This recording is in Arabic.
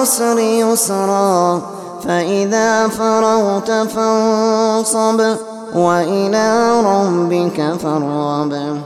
مع العسر يسرا فإذا فرغت فانصب وإلى ربك فارغب.